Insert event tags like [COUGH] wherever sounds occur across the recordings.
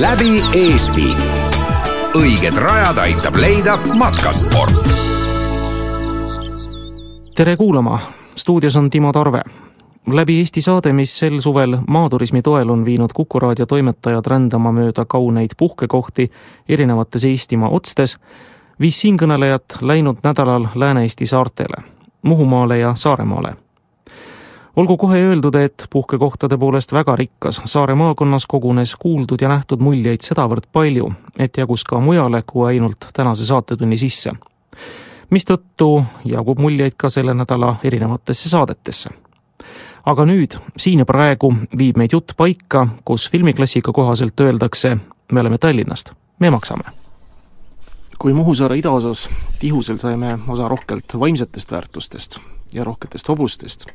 läbi Eesti. õiged rajad aitab leida matkasport. tere kuulama, stuudios on Timo Tarve. läbi Eesti saade, mis sel suvel maaturismi toel on viinud Kuku raadio toimetajad rändama mööda kauneid puhkekohti erinevates Eestimaa otstes, viis siinkõnelejat läinud nädalal Lääne-Eesti saartele, Muhumaale ja Saaremaale olgu kohe öeldud, et puhkekohtade poolest väga rikkas Saare maakonnas kogunes kuuldud ja nähtud muljeid sedavõrd palju, et jagus ka mujale kui ainult tänase saatetunni sisse. mistõttu jagub muljeid ka selle nädala erinevatesse saadetesse. aga nüüd, siin ja praegu viib meid jutt paika, kus filmiklassika kohaselt öeldakse, me oleme Tallinnast, me maksame kui Muhusaare idaosas Tihusel saime osa rohkelt vaimsetest väärtustest ja rohketest hobustest,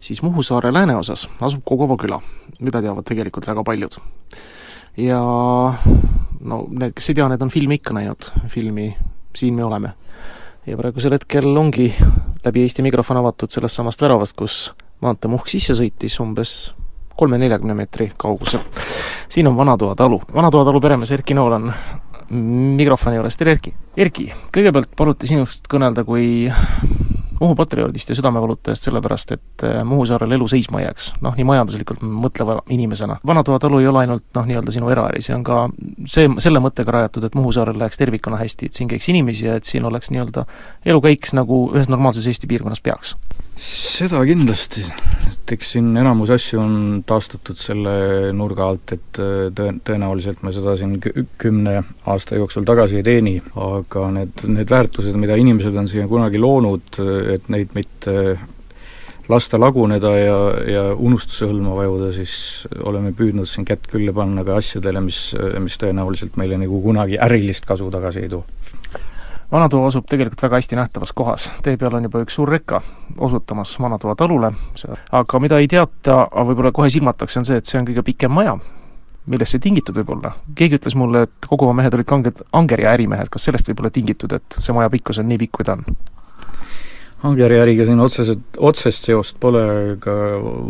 siis Muhusaare lääneosas asub Kogova küla, mida teavad tegelikult väga paljud. ja no need, kes ei tea, need on filmi ikka näinud, filmi Siin me oleme. ja praegusel hetkel ongi läbi Eesti mikrofon avatud sellest samast väravast, kus maanteemuhk sisse sõitis umbes kolme-neljakümne meetri kaugusel. siin on Vanatoa talu, Vanatoa talu peremees Erki Nool on mikrofoni juures, tere Erki! Erki, kõigepealt paluti sinust kõnelda kui Muhu patrioodist ja südamevalutajast sellepärast, et äh, Muhu saarel elu seisma ei jääks, noh, nii majanduslikult mõtleva inimesena. Vanatoa talu ei ole ainult noh, nii-öelda sinu eraäri, see on ka see, selle mõttega rajatud, et Muhu saarel läheks tervikuna hästi, et siin käiks inimesi ja et siin oleks nii-öelda elu käiks nagu ühes normaalses Eesti piirkonnas peaks seda kindlasti, et eks siin enamus asju on taastatud selle nurga alt, et äh, tõe-, tõenäoliselt me seda siin kümne aasta jooksul tagasi ei teeni, aga need, need väärtused, mida inimesed on siia kunagi loonud, et neid mitte lasta laguneda ja, ja unustuse hõlma vajuda, siis oleme püüdnud siin kätt külge panna ka asjadele, mis, mis tõenäoliselt meile nagu kunagi ärilist kasu tagasi ei too vanatoa asub tegelikult väga hästi nähtavas kohas, tee peal on juba üks suur reka osutamas Vanatoa talule, aga mida ei teata, aga võib-olla kohe silmatakse, on see, et see on kõige pikem maja, millest see tingitud võib olla? keegi ütles mulle, et Koguma mehed olid kanged angerja ärimehed, kas sellest võib olla tingitud, et see maja pikkus on nii pikk, kui ta on? Angeri äriga siin otseselt, otsest seost pole, aga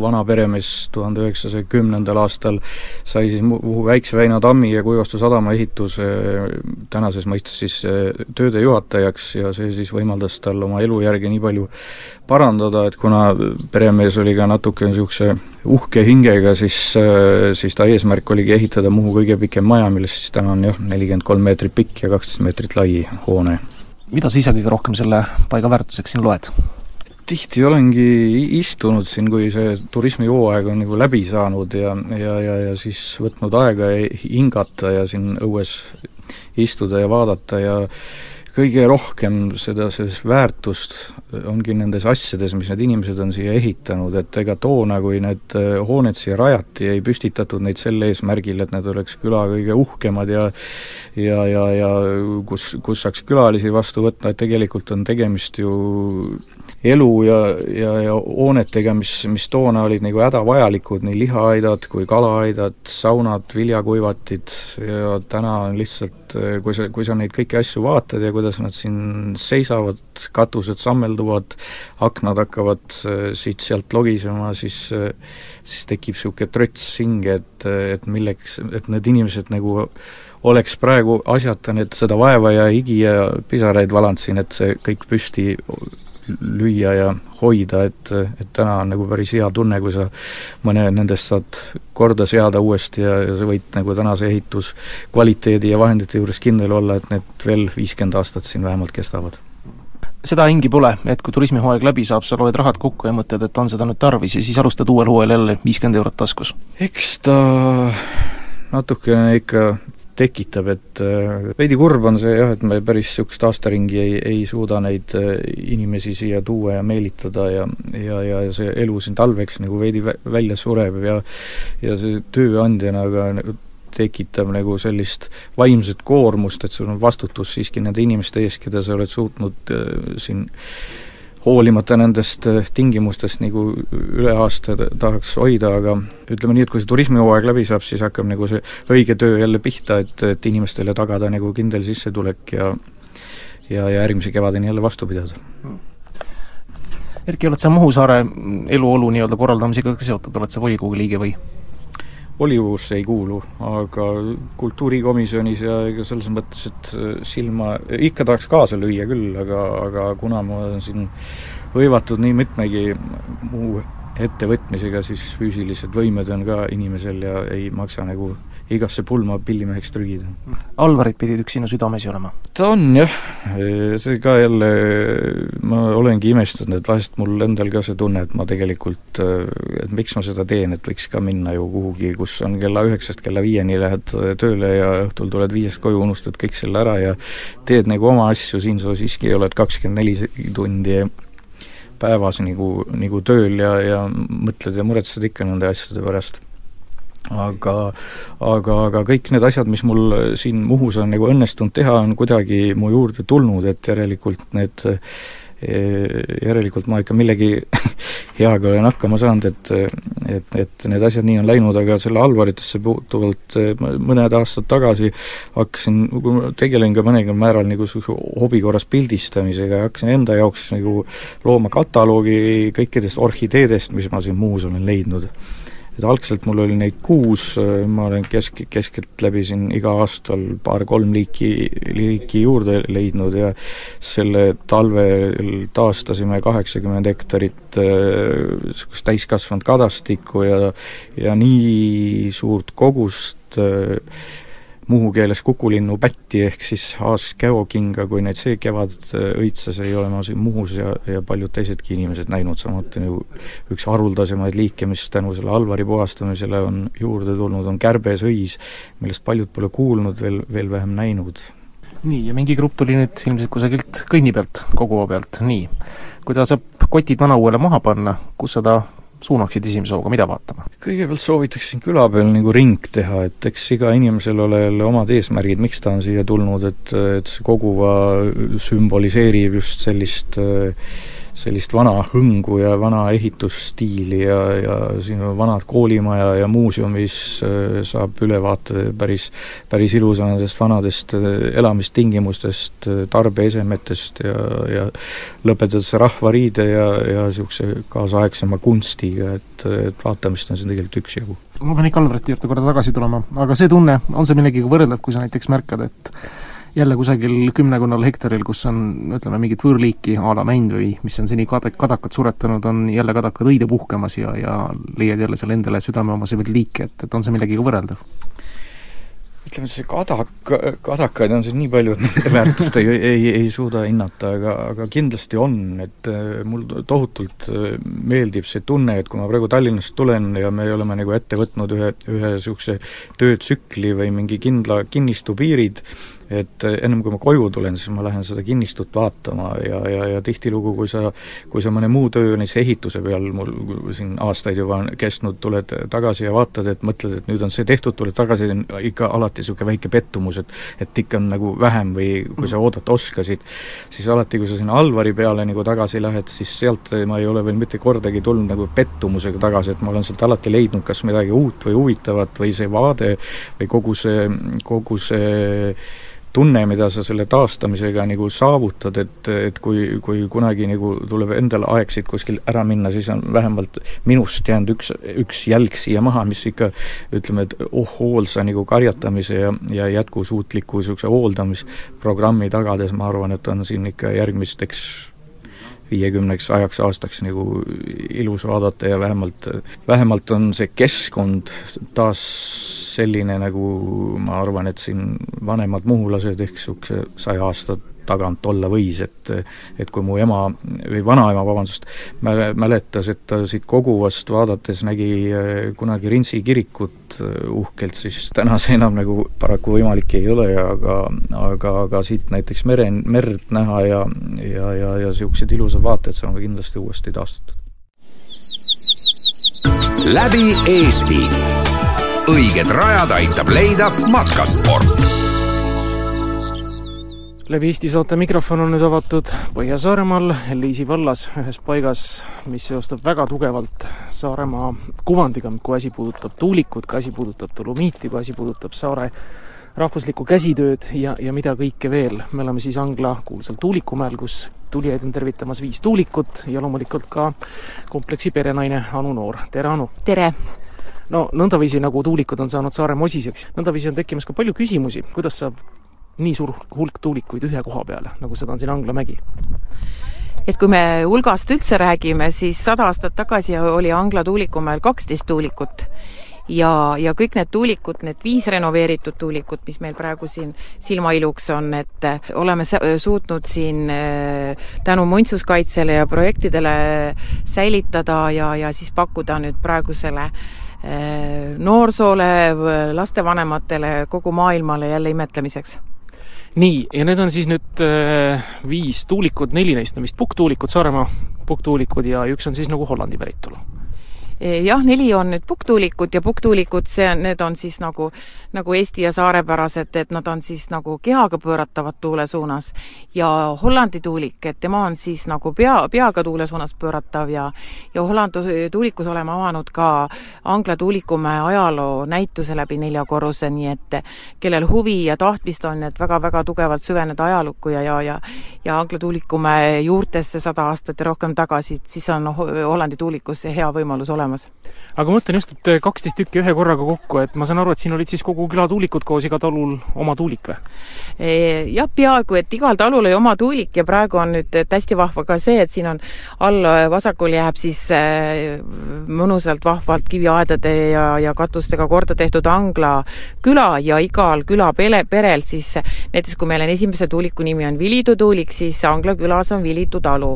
vana peremees tuhande üheksasaja kümnendal aastal sai siis Muhu Väikse väina tammi ja Kuivastu sadama ehituse tänases mõistes siis eh, tööde juhatajaks ja see siis võimaldas tal oma elujärge nii palju parandada, et kuna peremees oli ka natuke niisuguse uhke hingega, siis, eh, siis ta eesmärk oligi ehitada Muhu kõige pikem maja, millest siis täna on jah, nelikümmend kolm meetrit pikk ja kaksteist meetrit lai hoone mida sa ise kõige rohkem selle paiga väärtuseks siin loed? tihti olengi istunud siin, kui see turismihooaeg on nagu läbi saanud ja, ja, ja, ja siis võtnud aega hingata ja siin õues istuda ja vaadata ja kõige rohkem seda, sellist väärtust ongi nendes asjades, mis need inimesed on siia ehitanud, et ega toona, kui need äh, hooned siia rajati, ei püstitatud neid sel eesmärgil, et need oleks küla kõige uhkemad ja ja, ja, ja kus, kus saaks külalisi vastu võtta, et tegelikult on tegemist ju elu ja, ja, ja hoonetega, mis, mis toona olid nagu hädavajalikud, nii lihaaidad kui kalaaidad, saunad, viljakuivatid ja täna on lihtsalt, kui sa, kui sa neid kõiki asju vaatad ja kuidas nad siin seisavad, katused sammelduvad, aknad hakkavad äh, siit-sealt logisema, siis äh, siis tekib niisugune trots hinge, et, et milleks, et need inimesed nagu oleks praegu asjata need, seda vaeva ja higi ja pisaraid valanud siin, et see kõik püsti lüüa ja hoida, et, et täna on nagu päris hea tunne, kui sa mõne nendest saad korda seada uuesti ja, ja sa võid nagu tänase ehituskvaliteedi ja vahendite juures kindel olla, et need veel viiskümmend aastat siin vähemalt kestavad seda hingi pole, et kui turismihooaeg läbi saab, sa loed rahad kokku ja mõtled, et on seda nüüd tarvis ja siis alustad uuel hooajal jälle viiskümmend eurot taskus? eks ta natukene ikka tekitab, et äh, veidi kurb on see jah, et me päris niisugust aastaringi ei, ei suuda neid äh, inimesi siia tuua ja meelitada ja ja, ja see elu siin talveks nagu veidi välja sureb ja ja see tööandjana ka nagu tekitab nagu sellist vaimset koormust, et sul on vastutus siiski nende inimeste ees, keda sa oled suutnud äh, siin hoolimata nendest äh, tingimustest nagu üle aasta tahaks hoida, aga ütleme nii, et kui see turismihooaeg läbi saab, siis hakkab nagu see õige töö jälle pihta, et, et inimestele tagada nagu kindel sissetulek ja ja, ja järgmise kevadeni jälle vastu pidada Erki, oled sa Muhu saare eluolu nii-öelda korraldamisega ka seotud, oled sa volikogu liige või? Volikogusse ei kuulu, aga kultuurikomisjonis ja ega selles mõttes, et silma, ikka tahaks kaasa lüüa küll, aga, aga kuna ma olen siin hõivatud nii mitmegi muu ettevõtmisega, siis füüsilised võimed on ka inimesel ja ei maksa nagu igasse pulma pillimeheks trügida. Alvarid pidid üks sinu südames ju olema? ta on jah, see ka jälle, ma olengi imestanud, et vahest mul endal ka see tunne, et ma tegelikult, et miks ma seda teen, et võiks ka minna ju kuhugi, kus on kella üheksast kella viieni lähed tööle ja õhtul tuled viiest koju, unustad kõik selle ära ja teed nagu oma asju, siin sa siiski oled kakskümmend neli tundi päevas nagu, nagu tööl ja, ja mõtled ja muretsed ikka nende asjade pärast. Aga, aga, aga kõik need asjad, mis mul siin Muhus on nagu õnnestunud teha, on kuidagi mu juurde tulnud, et järelikult need järelikult ma ikka millegi [LAUGHS] heaga olen hakkama saanud, et et, et need asjad nii on läinud, aga selle Alvaritesse puutuvalt mõned aastad tagasi hakkasin, tegelen ka mõnel määral nagu niisuguse hobi korras pildistamisega ja hakkasin enda jaoks nagu looma kataloogi kõikidest orhideedest, mis ma siin muus olen leidnud et algselt mul oli neid kuus, ma olen kesk, keskeltläbi siin iga aastal paar-kolm liiki, liiki juurde leidnud ja selle talvel taastasime kaheksakümmend hektarit niisugust äh, täiskasvanud kadastikku ja ja nii suurt kogust äh, muhu keeles kukulinnu pätti ehk siis haaskäokinga, kui neid see kevad äh, õitses, ei ole ma siin Muhus ja, ja paljud teisedki inimesed näinud, samuti nagu üks haruldasemaid liike, mis tänu selle Alvari puhastamisele on juurde tulnud, on kärbesõis, millest paljud pole kuulnud, veel, veel vähem näinud nii, ja mingi grupp tuli nüüd ilmselt kusagilt kõnni pealt, kogua pealt, nii. kui ta saab kotid vanauuele maha panna, kus sa ta suunaksid esimese hooga, mida vaatama? kõigepealt soovitaksin küla peal nagu ring teha, et eks iga inimesel ole jälle omad eesmärgid, miks ta on siia tulnud, et, et see koguva sümboliseerib just sellist äh, sellist vana hõngu ja vana ehitusstiili ja, ja siin on vanad koolimaja ja muuseum, mis äh, saab ülevaate päris, päris ilusamadest vanadest äh, elamistingimustest, äh, tarbeesemetest ja, ja lõpetades rahvariide ja, ja niisuguse kaasaegsema kunstiga, et, et vaatamist on siin tegelikult üksjagu. ma pean ikka Alvreti juurde korra tagasi tulema, aga see tunne, on see millegagi võrreldav, kui sa näiteks märkad, et jälle kusagil kümnekonnal hektaril, kus on ütleme, mingit võõrliiki a la mänd või mis on seni kad-, kadakat suretanud, on jälle kadakad õide puhkemas ja, ja leiad jälle selle endale südameomaseid liike, et, et on see millegagi võrreldav? ütleme, see kadak, kadakaid on siin nii palju, et nende väärtust ei, ei, ei suuda hinnata, aga, aga kindlasti on, et äh, mul tohutult äh, meeldib see tunne, et kui ma praegu Tallinnast tulen ja me oleme nagu ette võtnud ühe, ühe niisuguse töötsükli või mingi kindla kinnistu piirid, et ennem kui ma koju tulen, siis ma lähen seda kinnistut vaatama ja, ja, ja tihtilugu, kui sa, kui sa mõne muu töö, näiteks ehituse peal mul siin aastaid juba on kestnud, tuled tagasi ja vaatad, et mõtled, et nüüd on see tehtud, tuled tagasi, ikka alati niisugune väike pettumus, et et ikka on nagu vähem või kui sa oodata oskasid, siis alati, kui sa sinna Alvari peale nagu tagasi lähed, siis sealt ma ei ole veel mitte kordagi tulnud nagu pettumusega tagasi, et ma olen sealt alati leidnud kas midagi uut või huvitavat või see vaade või kogu see, kogu see tunne, mida sa selle taastamisega nagu saavutad, et, et kui, kui kunagi nagu tuleb endal aeg siit kuskil ära minna, siis on vähemalt minust jäänud üks, üks jälg siia maha, mis ikka ütleme, et oh hoolsa nagu karjatamise ja, ja jätkusuutliku niisuguse hooldamisprogrammi tagades, ma arvan, et on siin ikka järgmisteks viiekümneks ajaks aastaks nagu ilus vaadata ja vähemalt, vähemalt on see keskkond taas selline, nagu ma arvan, et siin vanemad muhulased ehk niisuguse saja aasta tagant olla võis, et et kui mu ema või vanaema, vabandust, mäle-, mäletas, et ta siit koguvast vaadates nägi eh, kunagi Rintsi kirikut eh, uhkelt, siis täna see enam nagu paraku võimalik ei ole, aga aga, aga siit näiteks mere, merd näha ja ja, ja, ja niisugused ilusad vaated saame kindlasti uuesti taastatud. läbi Eesti õiged rajad aitab leida matkasport. Läbi Eesti saate mikrofon on nüüd avatud Põhja-Saaremaal, Liisi vallas, ühes paigas, mis seostub väga tugevalt Saaremaa kuvandiga, kui asi puudutab tuulikut, kui asi puudutab dolomiiti, kui asi puudutab saare rahvuslikku käsitööd ja, ja mida kõike veel. me oleme siis Angla kuulsal Tuulikumäel, kus tulijaid on tervitamas viis tuulikut ja loomulikult ka kompleksi perenaine Anu Noor. tere, Anu! tere! no nõndaviisi, nagu tuulikud on saanud Saaremaa osiseks, nõndaviisi on tekkimas ka palju küsimusi, kuidas saab nii suur hulk tuulikuid ühe koha peale, nagu seda on siin Angla mägi? et kui me hulgast üldse räägime, siis sada aastat tagasi oli Angla tuulikumäel kaksteist tuulikut ja, ja kõik need tuulikud, need viis renoveeritud tuulikut, mis meil praegu siin silmailuks on, et oleme suutnud siin äh, tänu muinsuskaitsele ja projektidele säilitada ja, ja siis pakkuda nüüd praegusele äh, noorsoole, lastevanematele, kogu maailmale jälle imetlemiseks nii, ja need on siis nüüd äh, viis tuulikut, neli neist on vist pukktuulikud, Saaremaa pukktuulikud ja üks on siis nagu Hollandi päritolu jah, neli on nüüd pukktuulikud ja pukktuulikud, see need on siis nagu, nagu Eesti ja saarepärased, et nad on siis nagu kehaga pööratavad tuule suunas. ja Hollandi tuulik, et tema on siis nagu pea, peaga tuule suunas pööratav ja ja Hollandi tuulikus oleme avanud ka Angla tuulikumäe ajaloo näituse läbi nelja korruse, nii et kellel huvi ja tahtmist on, et väga-väga tugevalt süveneda ajalukku ja, ja, ja ja Angla tuulikumäe juurtesse sada aastat ja rohkem tagasi, siis on Hollandi tuulikus see hea võimalus olemas olemas. aga ma mõtlen just, et kaksteist tükki ühe korraga kokku, et ma saan aru, et siin olid siis kogu küla tuulikud koos, iga talul oma tuulik või? E, jah, peaaegu, et igal talul oli oma tuulik ja praegu on nüüd hästi vahva ka see, et siin on all vasakul jääb siis e, mõnusalt vahvalt kiviaedade ja, ja katustega korda tehtud Angla küla ja igal küla pere, perel siis näiteks kui meil on esimese tuuliku nimi on Vilidu tuulik, siis Angla külas on Vilidu talu.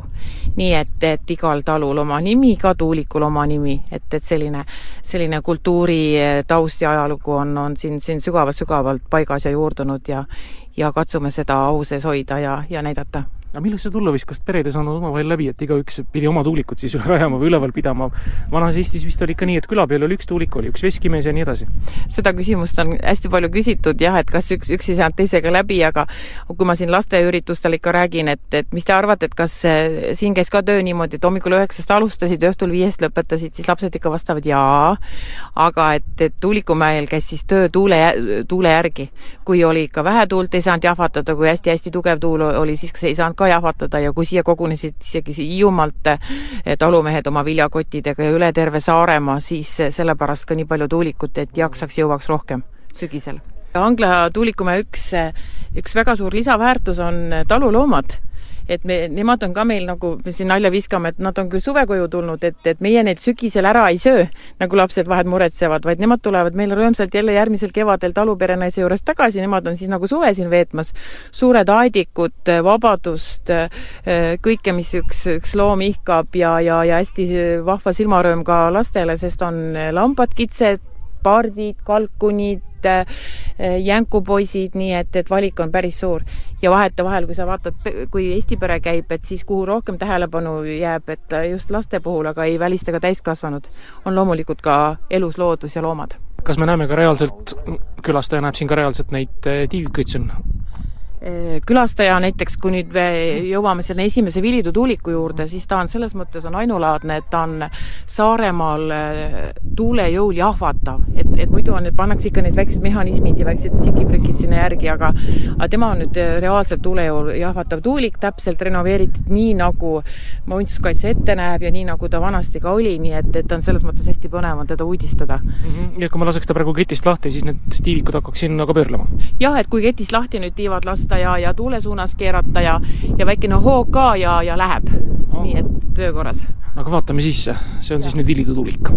nii et, et igal talul oma nimi, iga tuulikul oma nimi et, et selline, selline kultuuritaust ja ajalugu on, on siin, siin sügavalt-sügavalt paigas ja juurdunud ja ja katsume seda au sees hoida ja, ja näidata aga millest see kas pered ei saanud omavahel läbi, et igaüks pidi oma tuulikut siis rajama või üleval pidama? vanas Eestis vist oli ikka nii, et küla peal oli üks tuulik, oli üks veskimees ja nii edasi. seda küsimust on hästi palju küsitud jah, et kas üks, üks ei saanud teisega läbi, aga kui ma siin lasteüritustel ikka räägin, et, et mis te arvate, et kas siin käis ka töö niimoodi, et hommikul üheksast alustasid, õhtul viiest lõpetasid, siis lapsed ikka vastavad jaa, aga et, et Tuulikumäel käis siis töö tuule, tuule järgi. kui oli ikka vähe tuult, ei saanud jahvatada, kui hästi-hästi tugev tuul oli, siis ei saanud ka jahvatada ja kui siia kogunesid isegi Hiiumaalt eh, talumehed oma viljakottidega ja üle terve Saaremaa, siis sellepärast ka nii palju tuulikut, et jaksaks, jõuaks rohkem sügisel. Angla tuulikumäe üks, üks väga suur lisaväärtus on taluloomad et me, nemad on ka meil nagu, me siin nalja viskame, et nad on küll suvekoju tulnud, et, et meie neid sügisel ära ei söö, nagu lapsed vahel muretsevad, vaid nemad tulevad meile rõõmsalt jälle järgmisel kevadel taluperenaise juures tagasi, nemad on siis nagu suve siin veetmas. suured aedikud, vabadust, kõike, mis üks, üks loom ihkab ja, ja, ja hästi vahva silmarõõm ka lastele, sest on lambad, kitsed, pardid, kalkunid, jänkupoisid, nii et, et valik on päris suur. ja vahetevahel, kui sa vaatad, kui Eesti pere käib, et siis kuhu rohkem tähelepanu jääb, et just laste puhul, aga ei välista ka täiskasvanud, on loomulikult ka elus loodus ja loomad. kas me näeme ka reaalselt, külastaja näeb siin ka reaalselt neid tiivikuid siin külastaja näiteks, kui nüüd jõuame selle esimese Vilidu tuuliku juurde, siis ta on selles mõttes on ainulaadne, et ta on Saaremaal äh, tuule jõul jahvatav. et, et muidu on, pannakse ikka need väiksed mehhanismid ja väiksed tsikiprükid sinna järgi, aga aga tema on nüüd äh, reaalselt tuule jõul jahvatav tuulik, täpselt renoveeritud nii, nagu muinsuskaitse ette näeb ja nii, nagu ta vanasti ka oli, nii et, et on selles mõttes hästi põnev on teda uudistada mm. -hmm. nii et kui ma laseks ta praegu ketist lahti, siis need tiivikud hakkaks sinna ka pöörlema? jah, et kui ketist lahti nüüd tiivad lasta, tõsta ja, ja tuule suunas keerata ja, ja väikene hoog ka ja, ja läheb oh.. nii et töö korras. aga vaatame sisse, see on ja. siis nüüd Vilidu tuulik.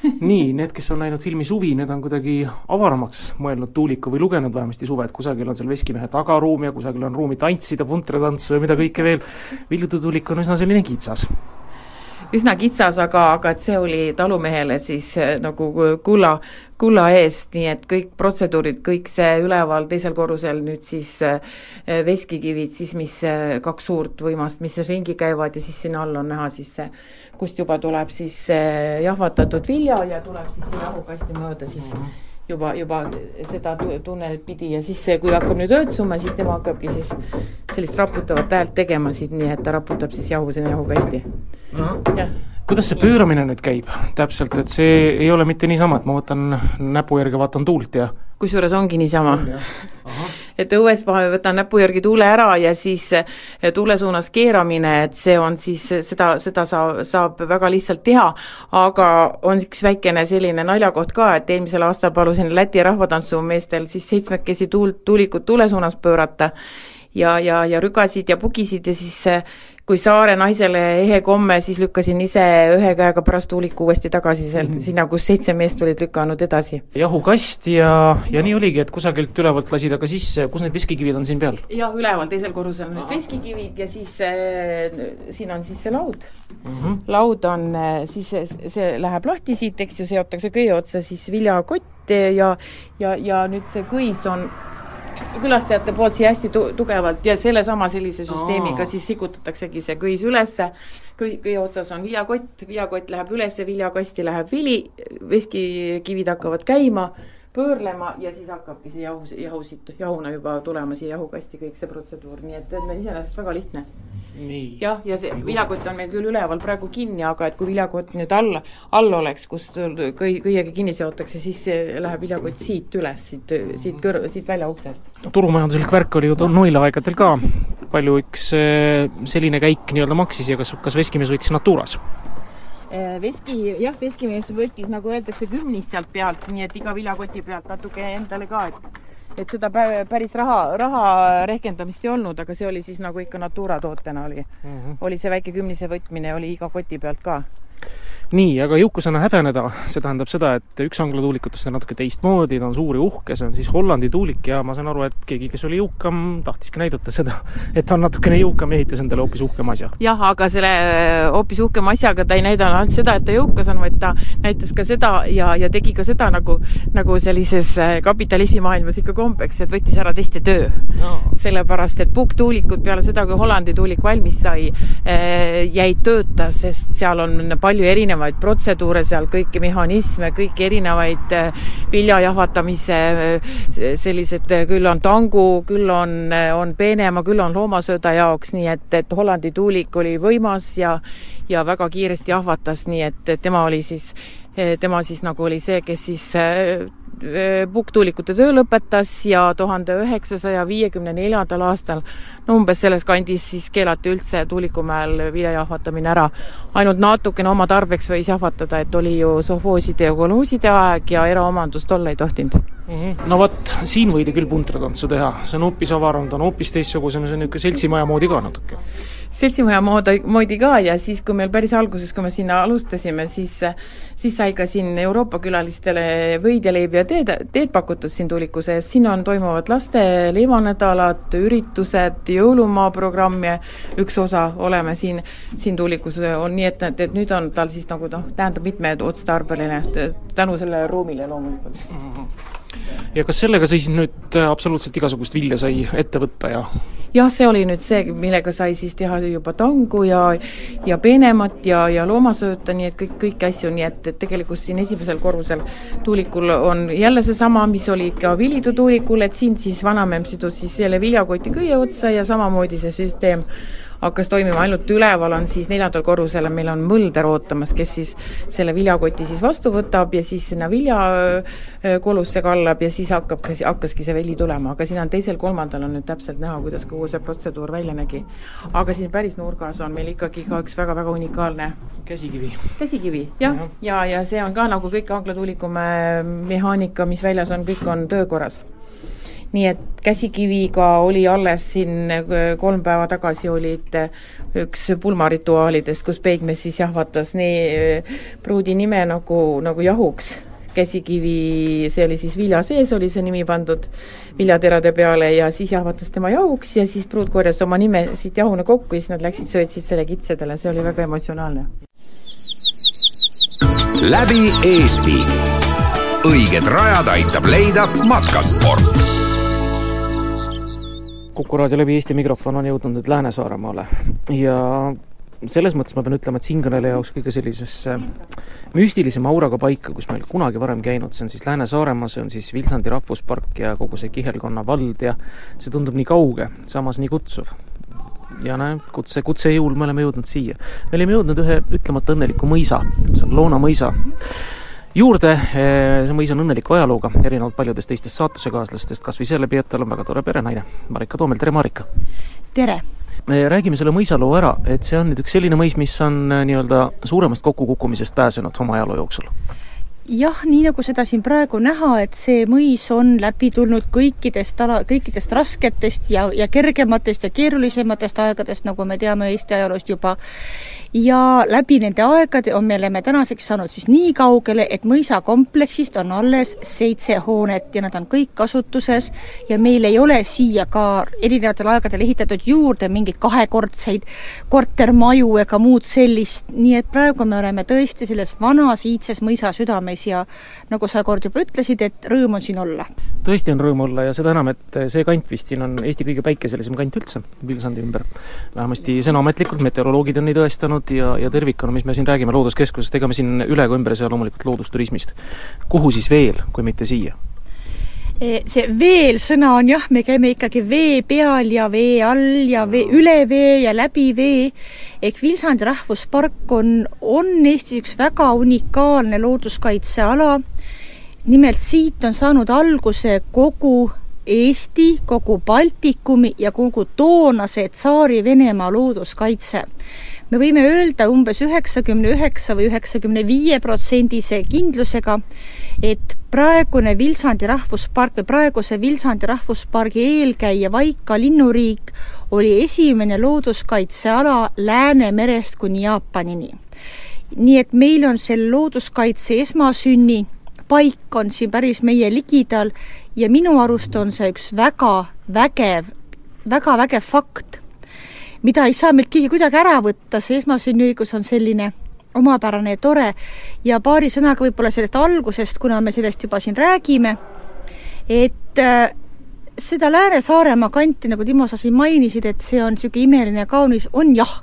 [LAUGHS] nii, need, kes on näinud filmi Suvi, need on kuidagi avaramaks mõelnud tuuliku või lugenud vähemasti suve, et kusagil on seal veskimehe tagaruum ja kusagil on ruumi tantsida, puntratantsu ja mida kõike veel. Viljudu tuulik on üsna selline kitsas üsna kitsas, aga, aga et see oli talumehele siis eh, nagu kulla, kulla eest, nii et kõik protseduurid, kõik see üleval teisel korrusel nüüd siis eh, veskikivid, siis mis eh, kaks suurt võimast, mis ringi käivad ja siis sinna all on näha siis see, kust juba tuleb siis jahvatatud vilja ja tuleb siis see jahukasti mööda siis mm -hmm juba, juba seda tunnelit pidi ja siis see, kui hakkab nüüd öötsuma, siis tema hakkabki siis sellist raputavat häält tegema siit, nii et ta raputab siis jahu sinna jahukasti. jah kuidas see pööramine nüüd käib täpselt, et see ei ole mitte niisama, et ma võtan näpu järgi, vaatan tuult ja kusjuures ongi niisama. Et õues ma võtan näpu järgi tuule ära ja siis tuule suunas keeramine, et see on siis, seda, seda saa-, saab väga lihtsalt teha, aga on üks väikene selline naljakoht ka, et eelmisel aastal palusin Läti rahvatantsumeestel siis seitsmekesi tuult, tuulikut tuule suunas pöörata ja, ja, ja rügasid ja pugisid ja siis kui saare naisele ehe komme, siis lükkasin ise ühe käega pärast tuuliku uuesti tagasi seal mm -hmm. sinna, kus seitse meest olid lükanud edasi. jahukast ja, ja nii oligi, et kusagilt ülevalt lasid aga sisse, kus need veskikivid on siin peal? jah, üleval, teisel korrusel on need veskikivid ja siis äh, siin on siis see laud mm. -hmm. laud on äh, siis, see läheb lahti siit, eks ju, seotakse köie otsa siis viljakott ja, ja, ja nüüd see kõis on külastajate poolt siia hästi tu-, tugevalt ja sellesama sellise süsteemiga siis sikutataksegi see köis ülesse, köi, köie otsas on viljakott, viljakott läheb ülesse, viljakasti läheb vili, veskikivid hakkavad käima, pöörlema ja siis hakkabki see jahu, jahu siit, jahuna juba tulema siia jahukasti kõik see protseduur, nii et, et iseenesest väga lihtne jah, ja see viljakott on meil küll üleval praegu kinni, aga et kui viljakott nüüd all, all oleks, kust kõi-, kõiega kinni seotakse, siis läheb viljakott siit üles, siit, siit kõr-, siit väljauksest. turumajanduslik värk oli ju nõilaaegadel ka, palju üks eh, selline käik nii-öelda maksis ja kas, kas veskimees võttis Naturas? Eh, veski, jah, veskimees võttis, nagu öeldakse, kümnist sealt pealt, nii et iga viljakoti pealt natuke endale ka, et et seda päris raha, raha rehkendamist ei olnud, aga see oli siis nagu ikka Natura tootena oli mm, -hmm. oli see väike kümnise võtmine oli iga koti pealt ka nii, aga jõukusena häbeneda, see tähendab seda, et üks Anglo tuulikutest on natuke teistmoodi, ta on suur ja uhke, see on siis Hollandi tuulik ja ma saan aru, et keegi, kes oli jõukam, tahtiski näidata seda, et ta on natukene jõukam ja ehitas endale hoopis uhkema asja. jah, aga selle äh, hoopis uhkema asjaga ta ei näidanud ainult seda, et ta jõukas on, vaid ta näitas ka seda ja, ja tegi ka seda nagu, nagu sellises äh, kapitalismimaailmas ikka kombeks, et võttis ära teiste töö. No.. sellepärast, et puuktuulikud peale seda, kui Hollandi tuulik valmis sai, äh, jäid tööta, sest seal on palju erinevaid erinevaid protseduure seal, kõiki mehhanisme, kõiki erinevaid äh, vilja jahvatamise äh, sellised, äh, küll on tangu, küll on, on peenema, küll on loomasööda jaoks, nii et, et Hollandi tuulik oli võimas ja ja väga kiiresti jahvatas, nii et tema oli siis, tema siis nagu oli see, kes siis pukktuulikute töö lõpetas ja tuhande üheksasaja viiekümne neljandal aastal no umbes selles kandis siis keelati üldse Tuulikumäel vilja jahvatamine ära. ainult natukene oma tarbeks võis jahvatada, et oli ju sovhooside ja kolooside aeg ja eraomandust olla ei tohtinud mm. -hmm. no vot, siin võidi küll puntratantsu teha, see on hoopis avaram, ta on hoopis teistsugusem, see on niisugune seltsimaja moodi ka natuke seltsimaja moodi, moodi ka ja siis, kui meil päris alguses, kui me sinna alustasime, siis siis sai ka siin Euroopa külalistele võid ja leibi ja teed, teed pakutud siin tuuliku sees, siin on, toimuvad laste leivanädalad, üritused, jõulumaa programmi üks osa oleme siin, siin tuulikus on nii, et, et nüüd on tal siis nagu noh, tähendab mitmeotstarbeline tänu sellele ruumile loomulikult mm. -hmm ja kas sellega siis nüüd äh, absoluutselt igasugust vilja sai ette võtta ja? jah, see oli nüüd see, millega sai siis teha juba tangu ja ja peenemat ja, ja loomasööta, nii et kõik, kõiki asju, nii et, et tegelikult siin esimesel korrusel tuulikul on jälle seesama, mis oli ka Vilidu tuulikul, et siin siis vanamemm sidus siis jälle viljakoti kõie otsa ja samamoodi see süsteem hakkas toimima, ainult üleval on siis neljandal korrusel meil on mõlder ootamas, kes siis selle viljakoti siis vastu võtab ja siis sinna viljakolusse kallab ja siis hakkab, hakkaski see vili tulema, aga siin on teisel-kolmandal on nüüd täpselt näha, kuidas kogu see protseduur välja nägi. aga siin päris nurgas on meil ikkagi ka üks väga-väga unikaalne käsikivi. käsikivi, jah, ja, ja, ja see on ka nagu kõik Angla tuulikumäe mehaanika, mis väljas on, kõik on töökorras nii et käsikiviga oli alles siin äh, kolm päeva tagasi olid äh, üks pulmarituaalidest, kus peigmees siis jahvatas nii äh, pruudi nime nagu, nagu jahuks. käsikivi, see oli siis vilja sees, oli see nimi pandud viljaterade peale ja siis jahvatas tema jahuks ja siis pruut korjas oma nime siit jahuna kokku ja siis nad läksid, söötsid selle kitsedele, see oli väga emotsionaalne. läbi Eesti. õiged rajad aitab leida matkasport Kuku raadio läbi Eesti mikrofon on jõudnud nüüd Lääne-Saaremaale ja selles mõttes ma pean ütlema, et siinkõneleja jaoks kõige sellisesse müstilisema auraga paika, kus meil kunagi varem käinud, see on siis Lääne-Saaremaa, see on siis Vilsandi rahvuspark ja kogu see kihelkonna vald ja see tundub nii kauge, samas nii kutsuv. ja näe, kutse, kutse jõul me oleme jõudnud siia. me oleme jõudnud ühe ütlemata õnneliku mõisa, see on Loona mõisa juurde, see mõis on õnneliku ajalooga, erinevalt paljudest teistest saatusekaaslastest, kas või selle et tal on väga tore perenaine, Marika Toomel, tere Marika! tere! me räägime selle mõisaloo ära, et see on nüüd üks selline mõis, mis on eh, nii-öelda suuremast kokkukukkumisest pääsenud oma ajaloo jooksul jah, nii nagu seda siin praegu näha, et see mõis on läbi tulnud kõikidest ala, kõikidest rasketest ja, ja kergematest ja keerulisematest aegadest, nagu me teame Eesti ajaloost juba, ja läbi nende aegade on, me oleme tänaseks saanud siis nii kaugele, et mõisakompleksist on alles seitse hoonet ja nad on kõik kasutuses. Ja meil ei ole siia ka erinevatel aegadel ehitatud juurde mingeid kahekordseid kortermaju ega muud sellist, nii et praegu me oleme tõesti selles vanas iidses mõisa südames ja nagu sa kord juba ütlesid, et rõõm on siin olla. tõesti on rõõm olla ja seda enam, et see kant vist siin on Eesti kõige päikeselisem kant üldse, Vilsandi ümber. vähemasti sõnaametlikult, meteoroloogid on nii tõestanud, ja, ja tervikuna, mis me siin räägime Looduskeskusest, ega me siin üle ega ümber ei saa loomulikult loodusturismist. kuhu siis veel, kui mitte siia? E, see veel sõna on jah, me käime ikkagi vee peal ja vee all ja vee, üle vee ja läbi vee, ehk Vilsandi rahvuspark on, on Eestis üks väga unikaalne looduskaitseala, nimelt siit on saanud alguse kogu Eesti, kogu Baltikumi ja kogu toonase Tsaari-Venemaa looduskaitse me võime öelda umbes üheksakümne üheksa või üheksakümne viie protsendise kindlusega, et praegune Vilsandi rahvuspark või praeguse Vilsandi rahvuspargi eelkäija Vaika linnuriik oli esimene looduskaitseala Läänemerest kuni Jaapanini. nii et meil on selle looduskaitse esmasünni paik on siin päris meie ligidal ja minu arust on see üks väga vägev, väga vägev fakt mida ei saa meilt keegi kuidagi ära võtta, see esmasünniõigus on selline omapärane ja tore. Ja paari sõnaga võib-olla sellest algusest, kuna me sellest juba siin räägime, et äh, seda Lääne-Saaremaa kanti, nagu Timo, sa siin mainisid, et see on niisugune imeline ja kaunis, on jah.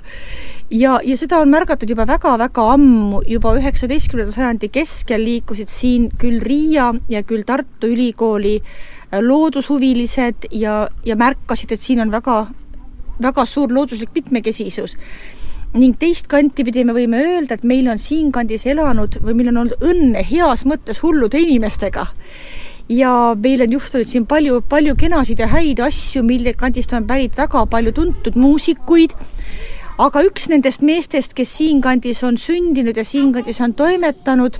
ja, ja seda on märgatud juba väga-väga ammu, juba üheksateistkümnenda sajandi keskel liikusid siin küll Riia ja küll Tartu Ülikooli äh, loodushuvilised ja, ja märkasid, et siin on väga väga suur looduslik mitmekesisus ning teist kanti pidi me võime öelda, et meil on siinkandis elanud või meil on olnud õnne heas mõttes hullude inimestega. Ja meil on juhtunud siin palju, palju kenasid ja häid asju, mille kandist on pärit väga palju tuntud muusikuid, aga üks nendest meestest, kes siinkandis on sündinud ja siinkandis on toimetanud,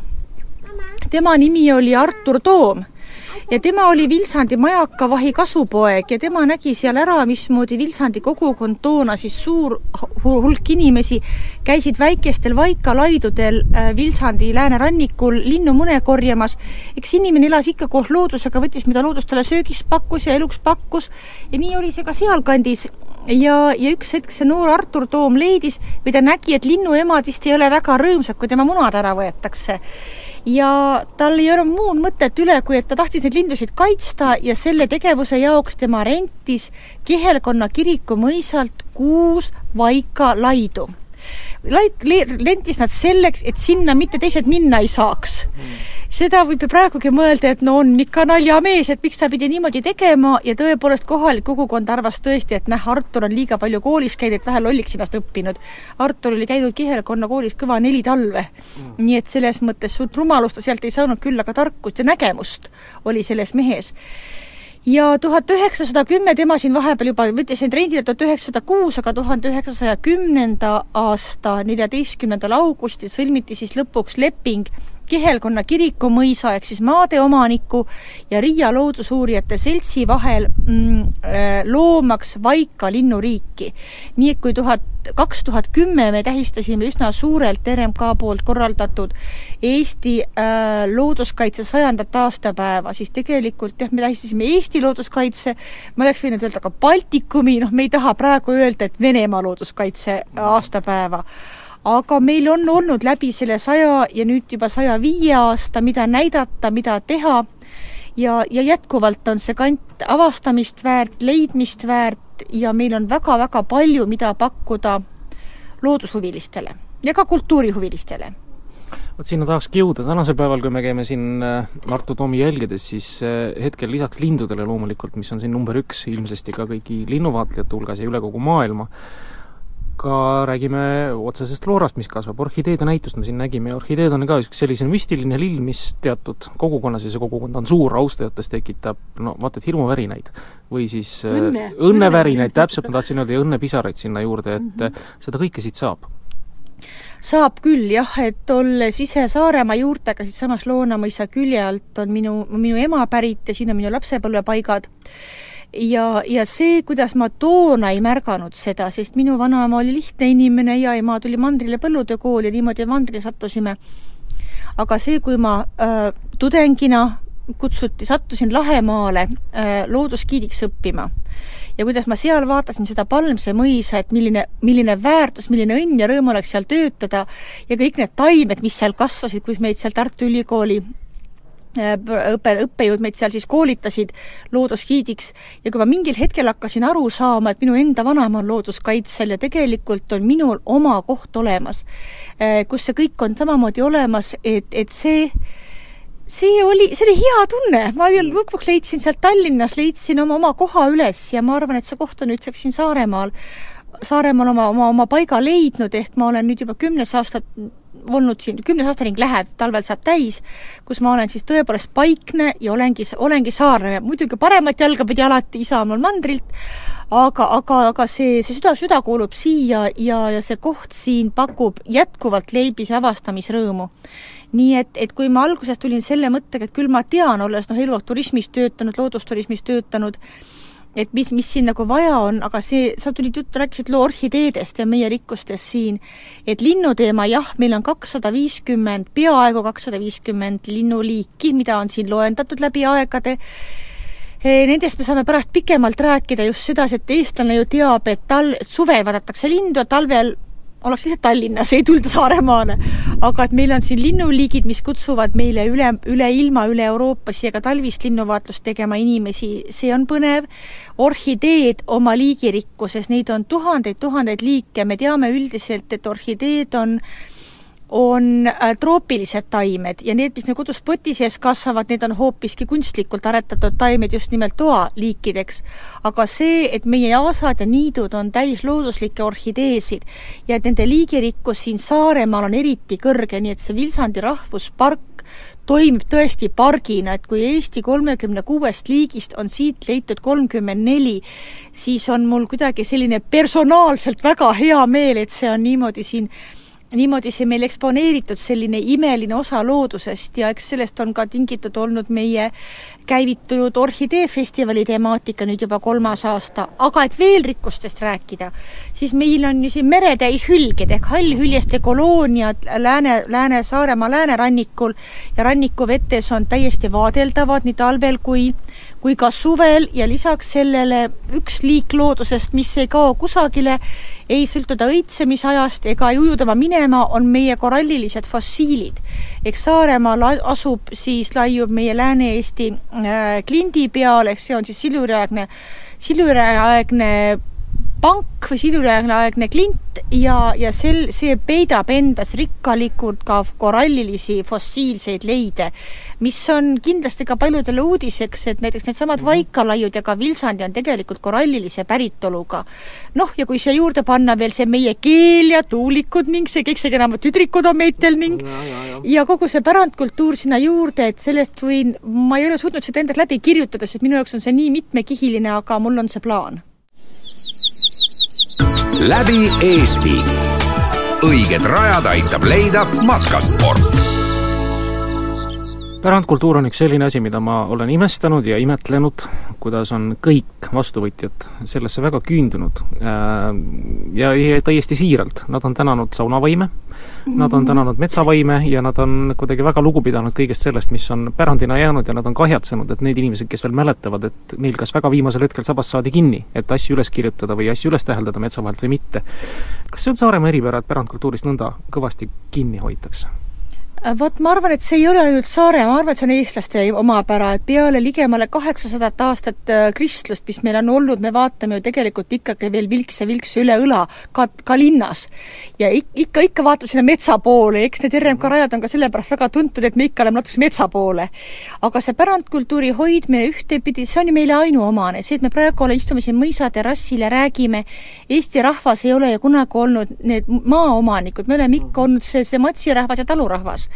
tema nimi oli Artur Toom ja tema oli Vilsandi majakavahi kasupoeg ja tema nägi seal ära, mismoodi Vilsandi kogukond toona siis suur hulk inimesi käisid väikestel vaikalaidudel äh, Vilsandi läänerannikul linnumune korjamas. eks inimene elas ikka koos loodusega, võttis, mida loodus talle söögiks pakkus ja eluks pakkus. Ja nii oli see ka sealkandis. Ja, ja üks hetk see noor Artur Toom leidis või ta nägi, et linnuemad vist ei ole väga rõõmsad, kui tema munad ära võetakse ja tal ei olnud muud mõtet üle, kui et ta tahtis neid lindusid kaitsta ja selle tegevuse jaoks tema rentis Kihelkonna kiriku mõisalt kuus vaikalaidu. Laid, rentis nad selleks, et sinna mitte teised minna ei saaks. Mm seda võib ju praegugi mõelda, et no on ikka naljamees, et miks ta pidi niimoodi tegema ja tõepoolest kohalik kogukond arvas tõesti, et näh, Artur on liiga palju koolis käinud, et vähe lolliks ennast õppinud. Artur oli käinud Kihelkonna koolis kõva neli talve. Mm.. nii et selles mõttes suurt rumalust ta sealt ei saanud, küll aga tarkust ja nägemust oli selles mehes ja tuhat üheksasada kümme, tema siin vahepeal juba võttis end rendile tuhat üheksasada kuus, aga tuhande üheksasaja kümnenda aasta neljateistkümnendal augustil sõlmiti siis lõpuks leping Kihelkonna kiriku mõisa ehk siis maadeomaniku ja Riia Loodusuurijate Seltsi vahel mm, äh, loomaks Vaika linnuriiki. nii et kui tuhat, kaks tuhat kümme me tähistasime üsna suurelt RMK poolt korraldatud Eesti äh, looduskaitse sajandat aastapäeva, siis tegelikult jah, me tähistasime Eesti looduskaitse, ma oleks võinud öelda ka Baltikumi, noh, me ei taha praegu öelda, et Venemaa looduskaitse aastapäeva aga meil on olnud läbi selle saja ja nüüd juba saja viie aasta, mida näidata, mida teha. Ja, ja jätkuvalt on see kant avastamist väärt, leidmist väärt ja meil on väga-väga palju, mida pakkuda loodushuvilistele ja ka kultuurihuvilistele. Vot sinna tahakski jõuda, tänasel päeval, kui me käime siin Tartu Toomi jälgedes, siis hetkel lisaks lindudele loomulikult, mis on siin number üks ilmsesti ka kõigi linnuvaatlejate hulgas ja üle kogu maailma, ka räägime otsesest floorast, mis kasvab, orhideede näitust me siin nägime. Ja orhideed on ka üks selline müstiline lill, mis teatud kogukonnas ja see kogukond on suur, austajates tekitab no vaata et hirmuvärinaid. või siis äh, õnne, õnnevärinaid, täpselt ma tahtsin öelda, ja õnnepisaraid sinna juurde, et mm -hmm. seda kõike siit saab. Saab küll jah, et olles ise Saaremaa juurtega siitsamast Loonamõisa külje alt on minu, minu ema pärit ja siin on minu lapsepõlvepaigad ja, ja see, kuidas ma toona ei märganud seda, sest minu vanaema oli lihtne inimene ja ema tuli mandrile põllutöökooli ja niimoodi mandrile sattusime. aga see, kui ma äh, tudengina kutsuti, sattusin Lahemaale äh, loodusgiidiks õppima ja kuidas ma seal vaatasin seda Palmse mõisa, et milline, milline väärtus, milline õnn ja rõõm oleks seal töötada ja kõik need taimed, mis seal kasvasid, kus meid seal Tartu Ülikooli õpe, õppejõud meid seal siis koolitasid loodusgiidiks ja kui ma mingil hetkel hakkasin aru saama, et minu enda vanaema on looduskaitsel ja tegelikult on minul oma koht olemas, äh, kus see kõik on samamoodi olemas, et, et see see oli, see oli hea tunne, ma lõpuks leidsin sealt Tallinnas, leidsin oma, oma koha üles ja ma arvan, et see koht on nüüdseks siin Saaremaal, Saaremaal oma, oma, oma paiga leidnud, ehk ma olen nüüd juba kümnes aasta olnud siin, kümnes aastaring läheb, talvel saab täis, kus ma olen siis tõepoolest paikne ja olengi, olengi saarlane, muidugi paremat jalga pidi alati isa on mul mandrilt, aga, aga, aga see, see süda, süda kuulub siia ja, ja see koht siin pakub jätkuvalt leibise avastamisrõõmu. nii et, et kui ma alguses tulin selle mõttega, et küll ma tean, olles noh, eluaeg turismis töötanud, loodusturismis töötanud, et mis, mis siin nagu vaja on, aga see, sa tulid juttu, rääkisid loo orhideedest ja meie rikkustest siin, et linnuteema jah, meil on kakssada viiskümmend, peaaegu kakssada viiskümmend linnuliiki, mida on siin loendatud läbi aegade, eh, Nendest me saame pärast pikemalt rääkida just sedasi, et eestlane ju teab, et tal-, suvel vaadatakse lindu talvel oleks lihtsalt Tallinnas, ei tulda Saaremaale. aga et meil on siin linnuliigid, mis kutsuvad meile üle, üle ilma, üle Euroopa siia ka talvist linnuvaatlust tegema inimesi, see on põnev. orhideed oma liigirikkuses, neid on tuhandeid-tuhandeid liike, me teame üldiselt, et orhideed on äh, on äh, troopilised taimed ja need, mis meil kodus poti sees kasvavad, need on hoopiski kunstlikult aretatud taimed just nimelt toaliikideks. aga see, et meie aasad ja niidud on täis looduslikke orhideesid ja et nende liigirikkus siin Saaremaal on eriti kõrge, nii et see Vilsandi rahvuspark toimib tõesti pargina, et kui Eesti kolmekümne kuuest liigist on siit leitud kolmkümmend neli, siis on mul kuidagi selline personaalselt väga hea meel, et see on niimoodi siin niimoodi see meil eksponeeritud selline imeline osa loodusest ja eks sellest on ka tingitud olnud meie käivitunud orhideefestivali temaatika nüüd juba kolmas aasta, aga et veel rikkustest rääkida, siis meil on ju siin meretäis hülged ehk hallhüljeste kolooniad Lääne, Lääne-Saaremaa läänerannikul ja rannikuvetes on täiesti vaadeldavad nii talvel kui kui ka suvel ja lisaks sellele üks liik loodusest, mis ei kao kusagile, ei sõltu ta õitsemisajast ega ei uju tema minema, on meie korallilised fossiilid. eks Saaremaal asub siis, laiub meie Lääne-Eesti äh, klindi peal, ehk see on siis siluriaegne, siluriaegne pank või siduriaegne klint ja, ja sel, see peidab endas rikkalikult ka korallilisi fossiilseid leide, mis on kindlasti ka paljudele uudiseks, et näiteks needsamad mhm. vaikalaiud ja ka vilsandi on tegelikult korallilise päritoluga. noh, ja kui siia juurde panna veel see meie keel ja tuulikud ning see kõik see kenamad tüdrikud on meitel ning ja, ja, ja. ja kogu see pärandkultuur sinna juurde, et sellest võin, ma ei ole suutnud seda endale läbi kirjutada, sest minu jaoks on see nii mitmekihiline, aga mul on see plaan läbi Eesti. õiged rajad aitab leida matkasport pärandkultuur on üks selline asi, mida ma olen imestanud ja imetlenud, kuidas on kõik vastuvõtjad sellesse väga küündunud äh, ja, täiesti siiralt. Nad on tänanud saunavaime, nad on tänanud metsavaime ja nad on kuidagi väga lugu pidanud kõigest sellest, mis on pärandina jäänud ja nad on kahjatsenud, et need inimesed, kes veel mäletavad, et neil kas väga viimasel hetkel sabas saadi kinni, et asju üles kirjutada või asju üles täheldada metsa vahelt või mitte. kas see on Saaremaa eripära, et pärandkultuurist nõnda kõvasti kinni hoitakse? Äh, vot ma arvan, et see ei ole ainult Saare, ma arvan, et see on eestlaste omapära, et peale ligemale kaheksasadat aastat äh, kristlust, mis meil on olnud, me vaatame ju tegelikult ikkagi veel vilkse vilkse üle õla ka, ka linnas. ja ikka, ikka vaatab sinna metsa poole, eks need RMK rajad on ka sellepärast väga tuntud, et me ikka oleme natuke metsa poole. aga see pärandkultuuri hoidmine ühtepidi, see on ju meile ainuomane, see, et me praegu ole, istume siin mõisaterrassil ja räägime, Eesti rahvas ei ole ju kunagi olnud need maaomanikud, me oleme ikka olnud see, see matsirahvas ja talurahvas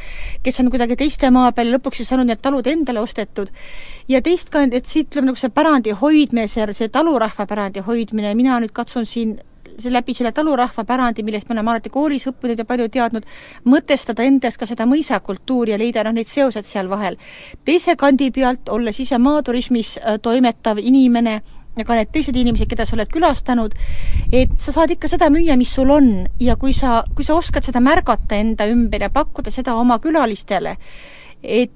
kes on kuidagi teiste maa peal ja lõpuks siis saanud need talud endale ostetud. ja teist ka, et siit tuleb nagu see pärandi hoidmine, see, see talurahva pärandi hoidmine, mina nüüd katsun siin see läbi selle talurahva pärandi, millest me oleme alati koolis õppinud ja palju teadnud, mõtestada endas ka seda mõisakultuuri ja leida noh, neid seosed seal vahel. teise kandi pealt, olles ise maaturismis äh, toimetav inimene, ja ka need teised inimesed, keda sa oled külastanud, et sa saad ikka seda müüa, mis sul on. Ja kui sa, kui sa oskad seda märgata enda ümber ja pakkuda seda oma külalistele, et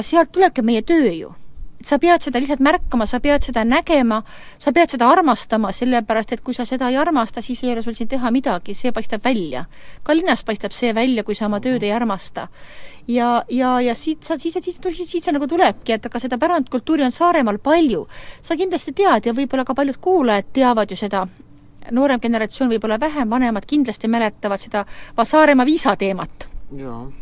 sealt tulebki meie töö ju sa pead seda lihtsalt märkama, sa pead seda nägema, sa pead seda armastama, sellepärast et kui sa seda ei armasta, siis ei ole sul siin teha midagi, see paistab välja. ka linnas paistab see välja, kui sa oma tööd ei armasta. ja, ja, ja siit sa, siis, siis, siis, siis see nagu tulebki, et aga seda pärandkultuuri on Saaremaal palju. sa kindlasti tead ja võib-olla ka paljud kuulajad teavad ju seda, noorem generatsioon võib-olla vähem, vanemad kindlasti mäletavad seda Saaremaa viisateemat. jaa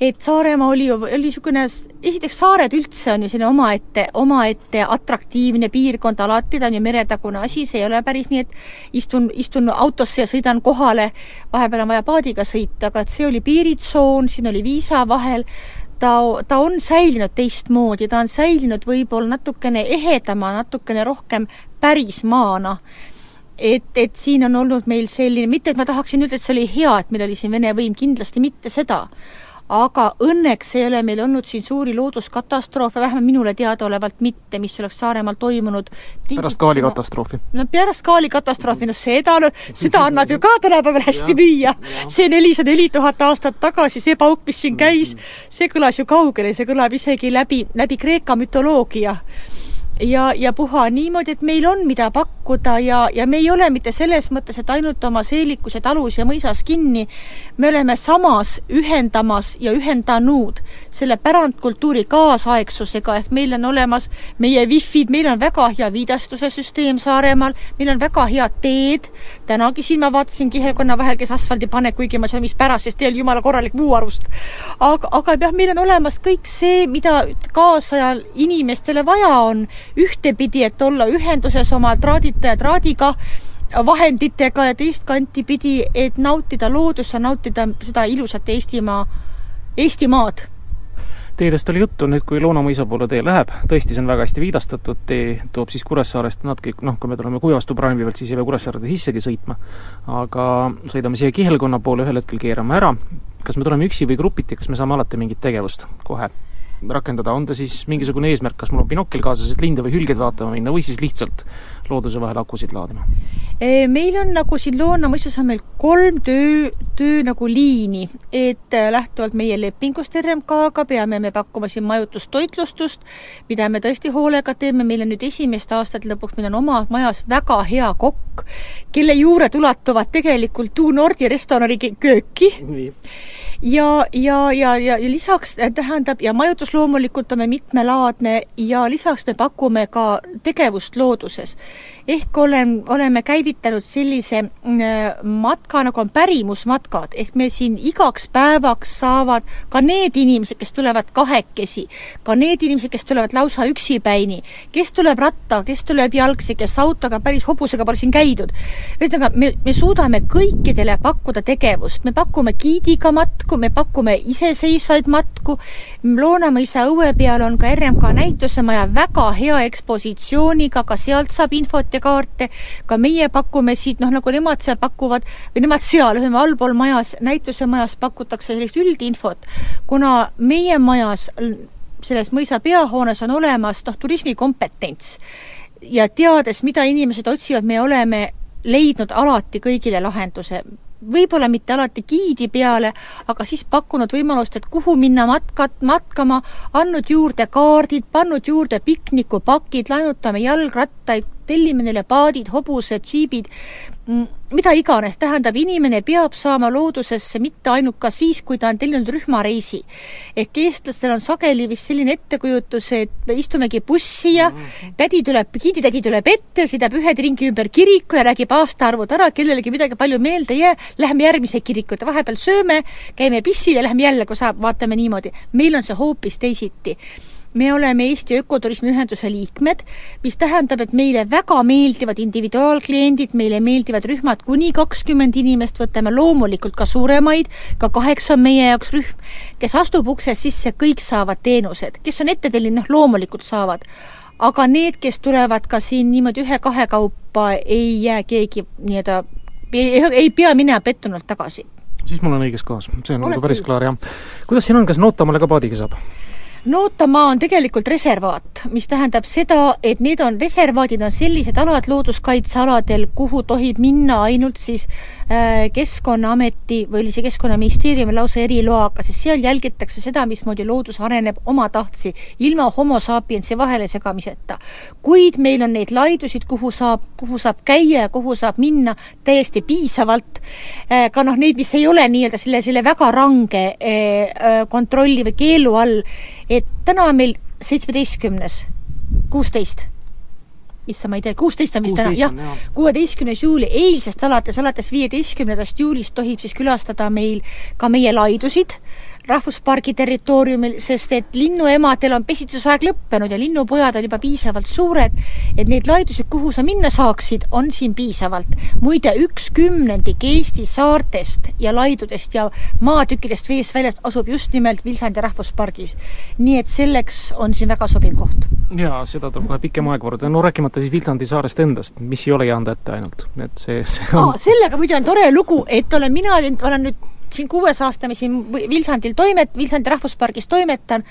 et Saaremaa oli ju, oli niisugune, esiteks saared üldse on ju selline omaette, omaette atraktiivne piirkond alati, ta on ju meretagune asi, see ei ole päris nii, et istun, istun autosse ja sõidan kohale, vahepeal on vaja paadiga sõita, aga et see oli piiritsoon, siin oli viisa vahel, ta, ta on säilinud teistmoodi, ta on säilinud võib-olla natukene ehedama, natukene rohkem pärismaana et, et siin on olnud meil selline, mitte et ma tahaksin öelda, et see oli hea, et meil oli siin Vene võim, kindlasti mitte seda, aga õnneks ei ole meil olnud siin suuri looduskatastroofe, vähemalt minule teadaolevalt mitte, mis oleks Saaremaal toimunud. pärast Kaali katastroofi? no pärast Kaali katastroofi, no seda, seda [LAUGHS] annab ju ka tänapäeval hästi müüa. see nelisada neli tuhat aastat tagasi, see pauk, mis siin käis, see kõlas ju kaugele, see kõlab isegi läbi, läbi Kreeka mütoloogia ja, ja puha niimoodi, et meil on, mida pakkuda ja, ja me ei ole mitte selles mõttes, et ainult oma seelikus ja talus ja mõisas kinni, me oleme samas ühendamas ja ühendanud selle pärandkultuuri kaasaegsusega, ehk meil on olemas meie wifi'd, meil on väga hea viidastuse süsteem Saaremaal, meil on väga head teed, tänagi siin ma vaatasin kihelkonna vahel, kes asfaldi paneb, kuigi ma ei tea, mis pärast, sest teel jumala korralik puuarust. aga, aga jah, meil on olemas kõik see, mida kaasajal inimestele vaja on. Ühtepidi, et olla ühenduses oma traadita ja traadiga, vahenditega ja teist kanti pidi, et nautida loodust ja nautida seda ilusat Eestimaa, Eestimaad teedest oli juttu, nüüd kui Loonamõisa poole tee läheb, tõesti, see on väga hästi viidastatud, tee toob siis Kuressaarest natuke, noh, kui me tuleme Kuivastu praami pealt, siis ei pea Kuressaarde sissegi sõitma. aga sõidame siia Kihelkonna poole, ühel hetkel keerame ära, kas me tuleme üksi või grupiti, kas me saame alati mingit tegevust kohe rakendada, on ta siis mingisugune eesmärk, kas mul on binokkel kaasas, et linde või hülgeid vaatama minna või siis lihtsalt looduse vahel akusid laadima? meil on nagu siin Loona mõistes on meil kolm töö, töö nagu liini, et äh, lähtuvalt meie lepingust RMK-ga peame me pakkuma siin majutustoitlustust, mida me tõesti hoolega teeme, meil on nüüd esimest aastat lõpuks, meil on oma majas väga hea kokk, kelle juured ulatuvad tegelikult Tuu Nordi restorani kööki. ja, ja, ja, ja, ja lisaks äh, tähendab, ja majutus loomulikult on mitmelaadne ja lisaks me pakume ka tegevust looduses. Ehk olen, oleme käivitanud sellise mm, matka, nagu on pärimusmatkad, ehk me siin igaks päevaks saavad ka need inimesed, kes tulevad kahekesi, ka need inimesed, kes tulevad lausa üksipäini, kes tuleb ratta, kes tuleb jalgsi, kes autoga, päris hobusega pole siin käidud. ühesõnaga, me, me suudame kõikidele pakkuda tegevust, me pakume giidiga matku, me pakume iseseisvaid matku, Loonamõisa õue peal on ka RMK näitusemaja väga hea ekspositsiooniga, ka sealt saab infot ja kaarte, ka meie pakume siit, noh nagu nemad seal pakuvad, või nemad seal, ütleme allpool majas, näitusemajas pakutakse sellist üldinfot, kuna meie majas, selles mõisa peahoones on olemas noh, turismikompetents ja teades, mida inimesed otsivad, me oleme leidnud alati kõigile lahenduse võib-olla mitte alati giidi peale, aga siis pakkunud võimalust, et kuhu minna matkat, matkama, andnud juurde kaardid, pannud juurde piknikupakid, laenutame jalgrattaid, tellime neile paadid, hobused, džiibid, mida iganes, tähendab, inimene peab saama loodusesse mitte ainult ka siis, kui ta on tellinud rühmareisi. ehk eestlastel on sageli vist selline ettekujutus, et me istumegi bussi ja tädi tuleb, giiditädi tuleb ette, sõidab ühed ringi ümber kiriku ja räägib aastaarvud ära, kellelegi midagi palju meelde ei jää, lähme järgmise kirikute, vahepeal sööme, käime pissil ja lähme jälle, kui saab, vaatame niimoodi. meil on see hoopis teisiti me oleme Eesti Ökoturismi Ühenduse liikmed, mis tähendab, et meile väga meeldivad individuaalkliendid, meile meeldivad rühmad kuni kakskümmend inimest, võtame loomulikult ka suuremaid, ka kaheksa on meie jaoks rühm, kes astub uksest sisse, kõik saavad teenused, kes on ette tellinud, noh loomulikult saavad. aga need, kes tulevad ka siin niimoodi ühe-kahe kaupa, ei jää keegi nii-öelda, ei pea minema pettunult tagasi siis mul on õiges kohas, see on nagu päris klaar, jah. kuidas siin on, kas Nootamale ka paadiga saab? Nootamaa on tegelikult reservaat, mis tähendab seda, et need on, reservaadid on sellised alad looduskaitsealadel, kuhu tohib minna ainult siis äh, Keskkonnaameti või oli see Keskkonnaministeeriumi lausa eriloaga, sest seal jälgitakse seda, mismoodi loodus areneb omatahtsi, ilma homo sapiensi vahelesegamiseta. kuid meil on neid laidusid, kuhu saab, kuhu saab käia ja kuhu saab minna täiesti piisavalt äh,, ka noh, neid, mis ei ole nii-öelda selle, selle väga range äh, kontrolli või keelu all, et täna on meil seitsmeteistkümnes, kuusteist. Issand, ma ei tea, kuusteist on vist täna, jah, kuueteistkümnes juuli, eilsest alates, alates viieteistkümnendast juulist tohib siis külastada meil ka meie laidusid rahvuspargi territooriumil, sest et linnuemadel on pesitsusaeg lõppenud ja linnupojad on juba piisavalt suured, et neid laidusi, kuhu sa minna saaksid, on siin piisavalt. muide, üks kümnendik Eesti saartest ja laidudest ja maatükkidest veest väljas asub just nimelt Vilsandi rahvuspargis. nii et selleks on siin väga sobiv koht. jaa, seda tuleb kohe pikem aeg korda, no rääkimata siis Vilsandi saarest endast, mis ei ole jäänud ette ainult, et see, see on Aa, sellega muide on tore lugu, et olen mina, olen nüüd siin kuues aasta, mis siin Vilsandil toimet-, Vilsandi rahvuspargis toimetan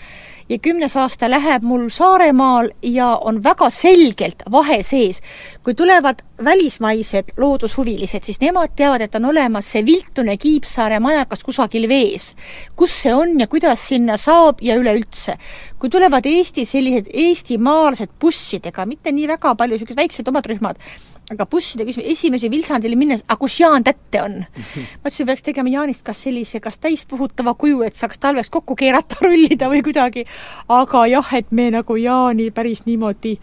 ja kümnes aasta läheb mul Saaremaal ja on väga selgelt vahe sees. kui tulevad välismaised loodushuvilised, siis nemad teavad, et on olemas see viltune Kiipsaare majakas kusagil vees. kus see on ja kuidas sinna saab ja üleüldse. kui tulevad Eesti sellised eestimaalased bussidega, mitte nii väga palju, niisugused väiksed omad rühmad, aga busside küsimus, esimese Vilsandile minnes, aga kus Jaan Tätte on? [LAUGHS] mõtlesin, peaks tegema Jaanist kas sellise, kas täispuhutava kuju, et saaks talveks kokku keerata, [LAUGHS] rullida või kuidagi, aga jah, et me nagu Jaani päris niimoodi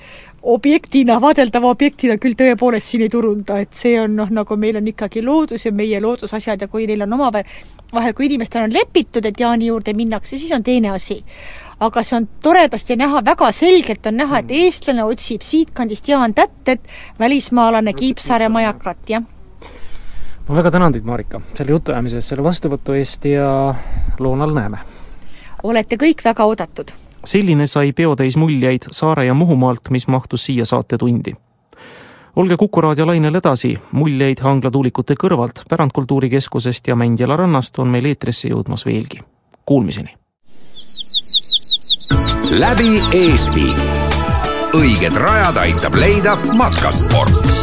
objektina, vaadeldava objektina küll tõepoolest siin ei turunda, et see on noh, nagu meil on ikkagi loodus ja meie loodusasjad ja kui neil on omavahel, vahel kui inimestel on lepitud, et Jaani juurde minnakse, siis on teine asi aga see on toredasti näha, väga selgelt on näha, et mm. eestlane otsib siitkandist Jaan Tättet, välismaalane Kiipsaare majakat, jah. ma väga tänan teid, Marika, selle jutuajamise eest, selle vastuvõtu eest ja loonal näeme! olete kõik väga oodatud! selline sai peotäis muljeid Saare ja Muhumaalt, mis mahtus siia saatetundi olge Kuku raadio lainel edasi, muljeid Hangla tuulikute kõrvalt, Pärandkultuurikeskusest ja Mändjala rannast on meil eetrisse jõudmas veelgi. Kuulmiseni! Läbi Eesti. õiged rajad aitab leida matkasport